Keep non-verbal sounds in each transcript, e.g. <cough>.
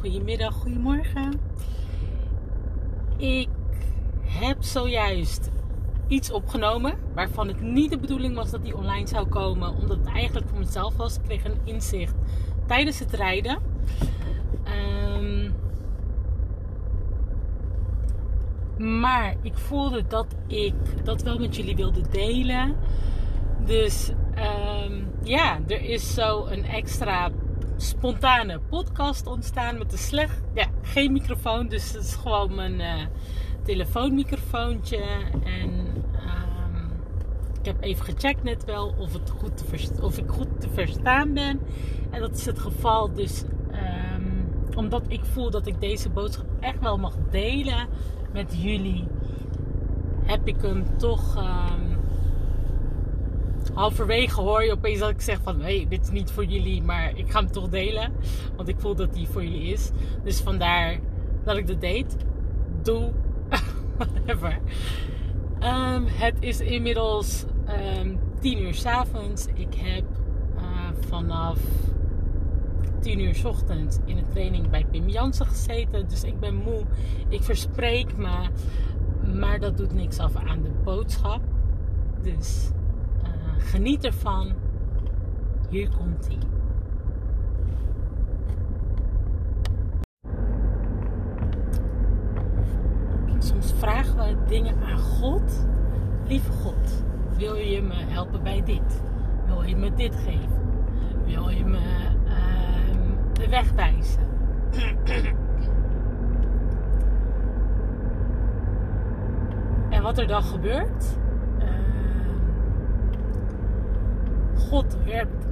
goedemiddag, goedemorgen. Ik heb zojuist iets opgenomen waarvan het niet de bedoeling was dat die online zou komen, omdat het eigenlijk voor mezelf was. Ik kreeg een inzicht tijdens het rijden. Ehm, maar ik voelde dat ik dat wel met jullie wilde delen. Dus ehm, ja, er is zo een extra spontane podcast ontstaan met een slecht, ja, geen microfoon. Dus het is gewoon mijn uh, telefoonmicrofoontje. En um, ik heb even gecheckt net wel of, het goed of ik goed te verstaan ben. En dat is het geval. Dus um, omdat ik voel dat ik deze boodschap echt wel mag delen met jullie, heb ik hem toch. Um, halverwege hoor je opeens dat ik zeg van... hé, hey, dit is niet voor jullie, maar ik ga hem toch delen. Want ik voel dat die voor jullie is. Dus vandaar dat ik dat deed. Doe. <laughs> Whatever. Um, het is inmiddels um, 10 uur s avonds. Ik heb uh, vanaf 10 uur s ochtends in een training bij Pim Jansen gezeten. Dus ik ben moe. Ik verspreek me. Maar dat doet niks af aan de boodschap. Dus Geniet ervan. Hier komt hij. Soms vragen we dingen aan God. Lieve God, wil je me helpen bij dit? Wil je me dit geven? Wil je me uh, de weg wijzen? <clears throat> en wat er dan gebeurt? God werpt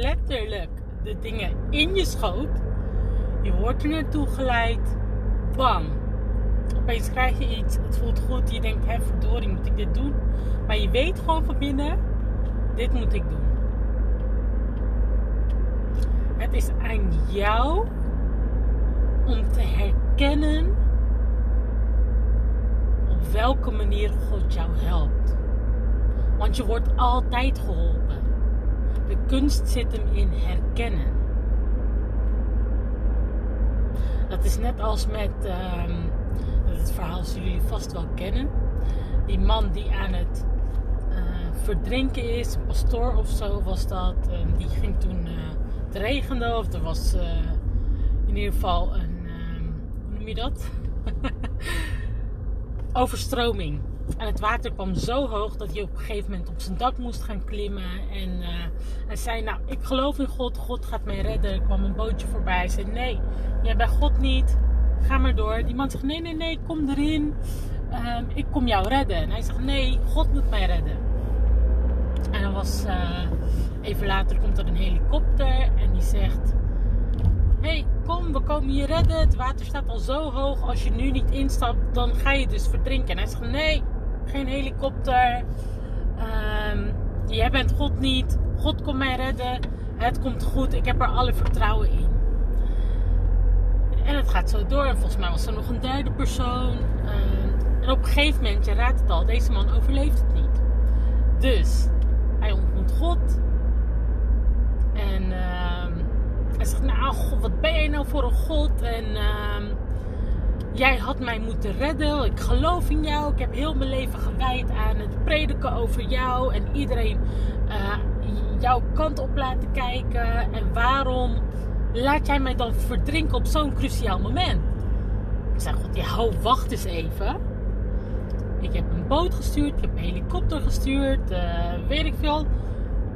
letterlijk de dingen in je schoot. Je wordt er naartoe geleid. Bam. Opeens krijg je iets. Het voelt goed. Je denkt, hé verdorie, moet ik dit doen? Maar je weet gewoon van binnen, dit moet ik doen. Het is aan jou om te herkennen op welke manier God jou helpt. Want je wordt altijd geholpen. De kunst zit hem in herkennen. Dat is net als met uh, het verhaal zullen jullie vast wel kennen. Die man die aan het uh, verdrinken is, een pastoor of zo was dat. Uh, die ging toen uh, het regende of er was eh, in ieder geval een, ehm, hoe noem je dat? <laughs> Overstroming. En het water kwam zo hoog dat hij op een gegeven moment op zijn dak moest gaan klimmen. En uh, hij zei, nou, ik geloof in God. God gaat mij redden. Er kwam een bootje voorbij. Hij zei, nee, jij bent God niet. Ga maar door. Die man zegt, nee, nee, nee, kom erin. Um, ik kom jou redden. En hij zegt, nee, God moet mij redden. En dan was, uh, even later komt er een helikopter. En die zegt, hey, kom, we komen je redden. Het water staat al zo hoog. Als je nu niet instapt, dan ga je dus verdrinken. En hij zegt, nee, geen helikopter. Um, jij bent God niet. God komt mij redden. Het komt goed. Ik heb er alle vertrouwen in. En het gaat zo door. En volgens mij was er nog een derde persoon. Um, en op een gegeven moment, je raadt het al, deze man overleeft het niet. Dus hij ontmoet God. En uh, hij zegt: Nou, God, wat ben jij nou voor een God? En Jij had mij moeten redden. Ik geloof in jou. Ik heb heel mijn leven gewijd aan het prediken over jou. En iedereen uh, jouw kant op laten kijken. En waarom laat jij mij dan verdrinken op zo'n cruciaal moment? Ik zeg, God, ja, wacht eens even. Ik heb een boot gestuurd. Ik heb een helikopter gestuurd. Uh, weet ik veel.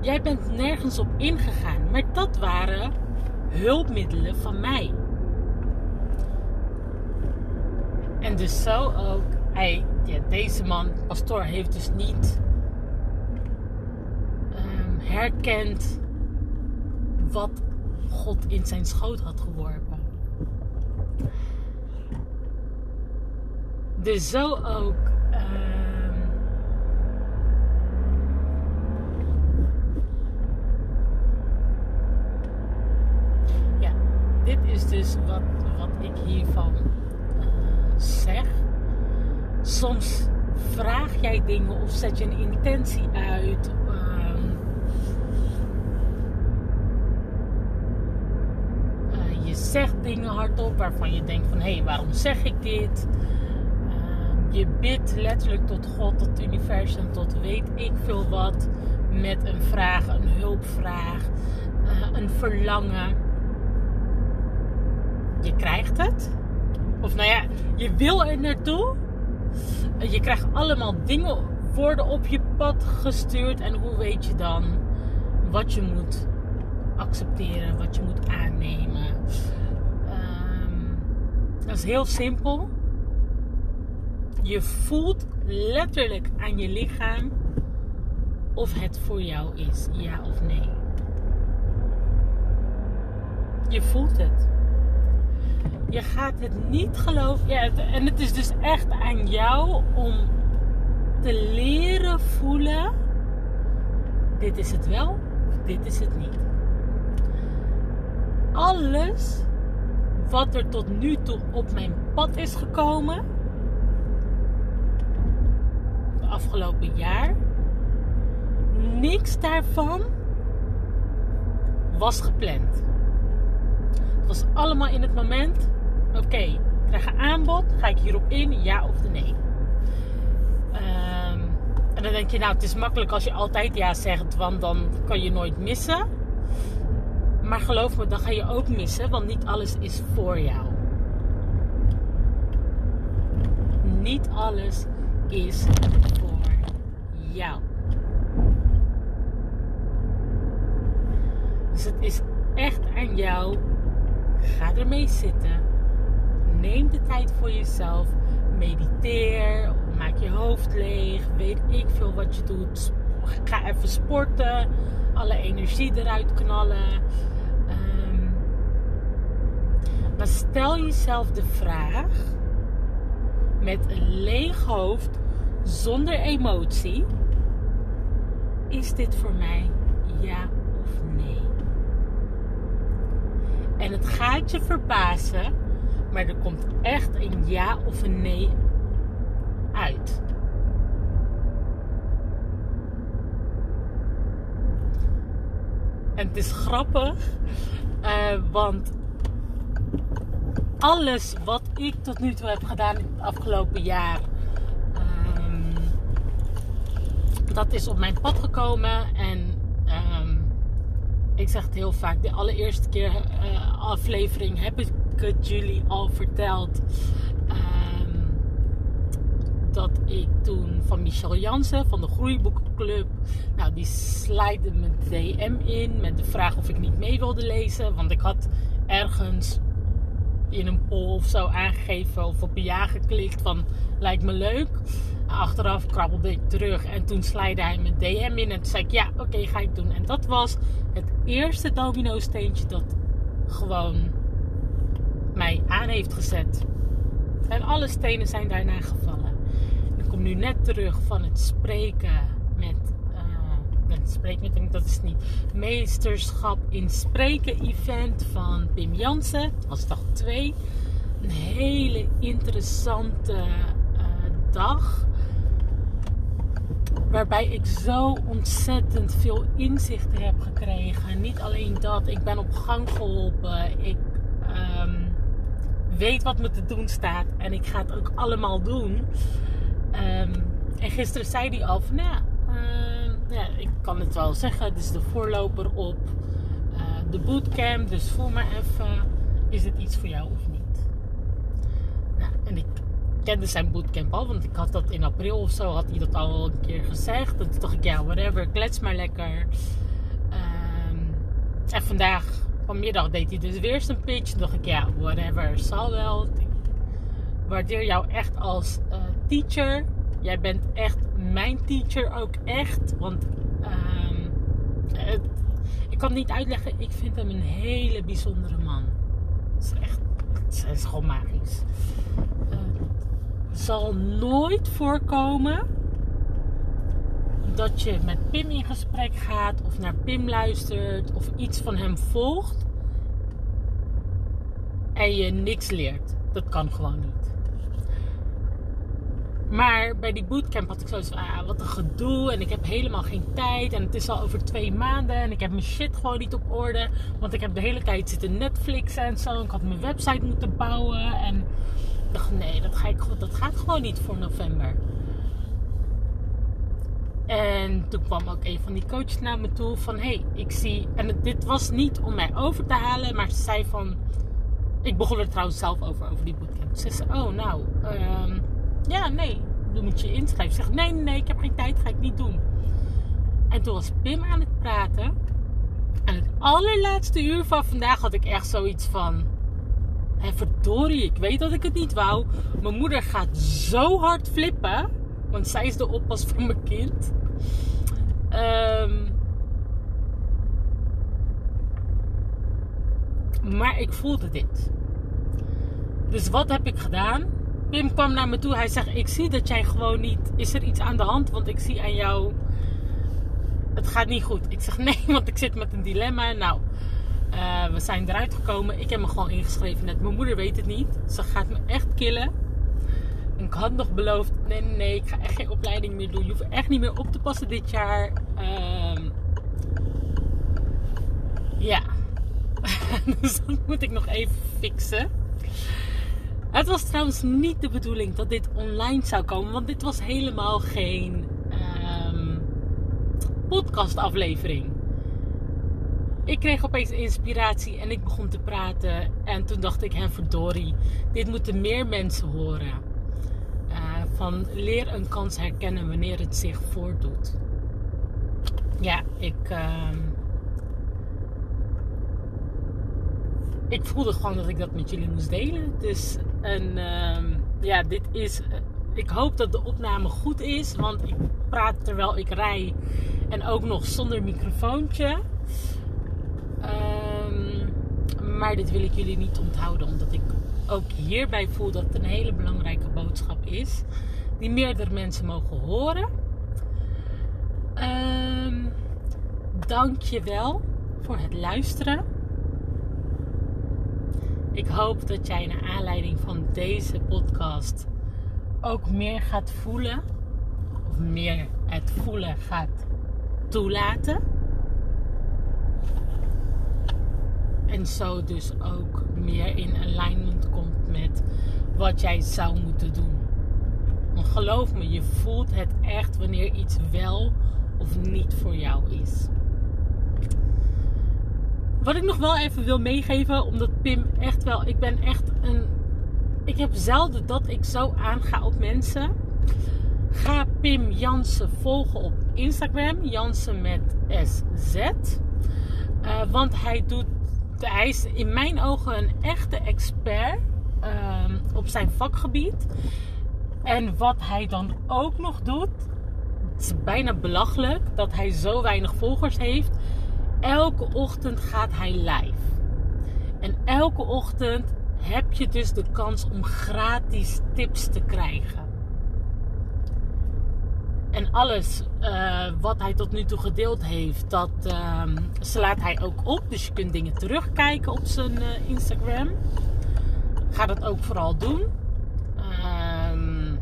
Jij bent nergens op ingegaan. Maar dat waren hulpmiddelen van mij. En dus zo ook, hij, ja, deze man, pastoor, heeft dus niet um, herkend wat God in zijn schoot had geworpen. Dus zo ook. Um, ja, dit is dus wat, wat ik hiervan. Soms vraag jij dingen of zet je een intentie uit. Um, uh, je zegt dingen hardop waarvan je denkt van hé, hey, waarom zeg ik dit? Ehm, je bidt letterlijk tot God, tot het universum, tot weet ik veel wat. Met een vraag, een hulpvraag, uh, een verlangen. Je krijgt het. Of nou ja, je wil er naartoe. Je krijgt allemaal dingen worden op je pad gestuurd. En hoe weet je dan wat je moet accepteren, wat je moet aannemen? Um, dat is heel simpel. Je voelt letterlijk aan je lichaam of het voor jou is, ja of nee. Je voelt het. Je gaat het niet geloven. Ja, en het is dus echt aan jou om te leren voelen: dit is het wel, dit is het niet. Alles wat er tot nu toe op mijn pad is gekomen, de afgelopen jaar, niks daarvan was gepland. Het was allemaal in het moment. Oké, okay, krijg een aanbod. Ga ik hierop in? Ja of nee? En dan denk je, nou, het is makkelijk als je altijd ja zegt, want dan kan je nooit missen. Maar geloof me, dan ga je ook missen, want niet alles is voor jou. Niet alles is voor jou. Dus het is echt aan jou. Ga ermee zitten. Neem de tijd voor jezelf. Mediteer maak je hoofd leeg, weet ik veel wat je doet. Ga even sporten, alle energie eruit knallen. Um, maar stel jezelf de vraag met een leeg hoofd, zonder emotie: is dit voor mij ja of nee? En het gaat je verbazen, maar er komt echt een ja of een nee uit. En het is grappig, uh, want alles wat ik tot nu toe heb gedaan in het afgelopen jaar, um, dat is op mijn pad gekomen. En um, ik zeg het heel vaak, de allereerste keer uh, aflevering heb ik het jullie al verteld. Uh, dat ik toen van Michel Jansen van de Groeiboekenclub. Nou, die slide mijn DM in met de vraag of ik niet mee wilde lezen. Want ik had ergens in een poll of zo aangegeven of op ja geklikt van lijkt me leuk. Achteraf krabbelde ik terug en toen slide hij mijn DM in en toen zei ik ja, oké, ga ik doen. En dat was het eerste domino steentje dat gewoon mij aan heeft gezet. En alle stenen zijn daarna gevallen kom nu net terug van het spreken met. Uh, het spreken met, dat is niet. Meesterschap in spreken event van Pim Jansen. Was dag 2. Een hele interessante uh, dag. Waarbij ik zo ontzettend veel inzichten heb gekregen. Niet alleen dat, ik ben op gang geholpen. Ik um, weet wat me te doen staat. En ik ga het ook allemaal doen. Um, en gisteren zei hij al van, nou, uh, ja, ik kan het wel zeggen, het is de voorloper op uh, de bootcamp. Dus voel maar even, is het iets voor jou of niet? Nou, en ik kende zijn bootcamp al, want ik had dat in april of zo, had hij dat al een keer gezegd. En toen dacht ik, ja, whatever, klets maar lekker. Um, en vandaag, vanmiddag, deed hij dus weer zijn pitch. Dacht ik, ja, whatever, zal wel. Ik waardeer jou echt als uh, teacher. Jij bent echt mijn teacher ook echt. Want het, ik kan het niet uitleggen. Ik vind hem een hele bijzondere man. Het is echt, het is gewoon magisch. Uh, zal nooit voorkomen dat je met Pim in gesprek gaat of naar Pim luistert of iets van hem volgt en je niks leert. Dat kan gewoon niet. Maar bij die bootcamp had ik zoiets van, ah, wat een gedoe. En ik heb helemaal geen tijd. En het is al over twee maanden. En ik heb mijn shit gewoon niet op orde. Want ik heb de hele tijd zitten Netflixen en zo. Ik had mijn website moeten bouwen. En ik dacht, nee, dat, ga ik, dat gaat gewoon niet voor november. En toen kwam ook een van die coaches naar me toe van... hey, ik zie... En dit was niet om mij over te halen. Maar ze zei van... Ik begon er trouwens zelf over, over die bootcamp. Ze zei, oh nou... Um, ja, nee, dan moet je inschrijven. Ik zeg, nee, nee, ik heb geen tijd, ga ik niet doen. En toen was Pim aan het praten. En het allerlaatste uur van vandaag had ik echt zoiets van... Hé, verdorie, ik weet dat ik het niet wou. Mijn moeder gaat zo hard flippen. Want zij is de oppas van mijn kind. Um, maar ik voelde dit. Dus wat heb ik gedaan? Pim kwam naar me toe. Hij zegt: Ik zie dat jij gewoon niet. Is er iets aan de hand? Want ik zie aan jou. Het gaat niet goed. Ik zeg: Nee, <laughs> want ik zit met een dilemma. Nou, uh, we zijn eruit gekomen. Ik heb me gewoon ingeschreven. Net mijn moeder weet het niet. Ze gaat me echt killen. Ik had nog beloofd: Nee, nee, nee. Ik ga echt geen opleiding meer doen. Je hoeft echt niet meer op te passen dit jaar. Uh, ja. <laughs> dus dat moet ik nog even fixen. Het was trouwens niet de bedoeling dat dit online zou komen, want dit was helemaal geen um, podcastaflevering. Ik kreeg opeens inspiratie en ik begon te praten. En toen dacht ik, hè verdorie, dit moeten meer mensen horen. Van leer een kans herkennen wanneer het zich voordoet. Ja, ik. Uh, ik voelde gewoon dat ik dat met jullie moest delen. Dus en, uh, ja, dit is. Eh, ik hoop dat de opname goed is, want ik praat terwijl ik rij en ook nog zonder microfoontje. Um, maar dit wil ik jullie niet onthouden, omdat ik ook hierbij voel dat het een hele belangrijke boodschap is, die meerdere mensen mogen horen. Um, Dank je wel voor het luisteren. Ik hoop dat jij naar aanleiding van deze podcast ook meer gaat voelen. Of meer het voelen gaat toelaten. En zo dus ook meer in alignment komt met wat jij zou moeten doen. Geloof me, je voelt het echt wanneer iets wel of niet voor jou is. Wat ik nog wel even wil meegeven, omdat Pim echt wel, ik ben echt een. Ik heb zelden dat ik zo aanga op mensen. Ga Pim Jansen volgen op Instagram, Jansen met SZ. Uh, want hij doet, hij is in mijn ogen een echte expert uh, op zijn vakgebied. En wat hij dan ook nog doet, het is bijna belachelijk dat hij zo weinig volgers heeft elke ochtend gaat hij live. En elke ochtend heb je dus de kans om gratis tips te krijgen. En alles uh, wat hij tot nu toe gedeeld heeft, dat uh, slaat hij ook op. Dus je kunt dingen terugkijken op zijn uh, Instagram. Ga dat ook vooral doen. Um,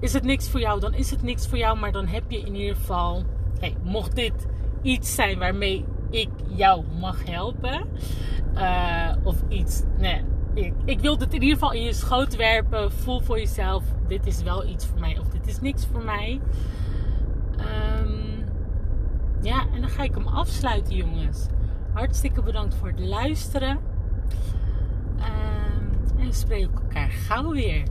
is het niks voor jou, dan is het niks voor jou. Maar dan heb je in ieder geval. Hey, mocht dit iets zijn waarmee ik jou mag helpen. Uh, of iets. Nee, ik, ik wil het in ieder geval in je schoot werpen. Voel voor jezelf: dit is wel iets voor mij of is niks voor mij. Um, ja, en dan ga ik hem afsluiten, jongens. Hartstikke bedankt voor het luisteren. Um, en we spreken elkaar gauw weer.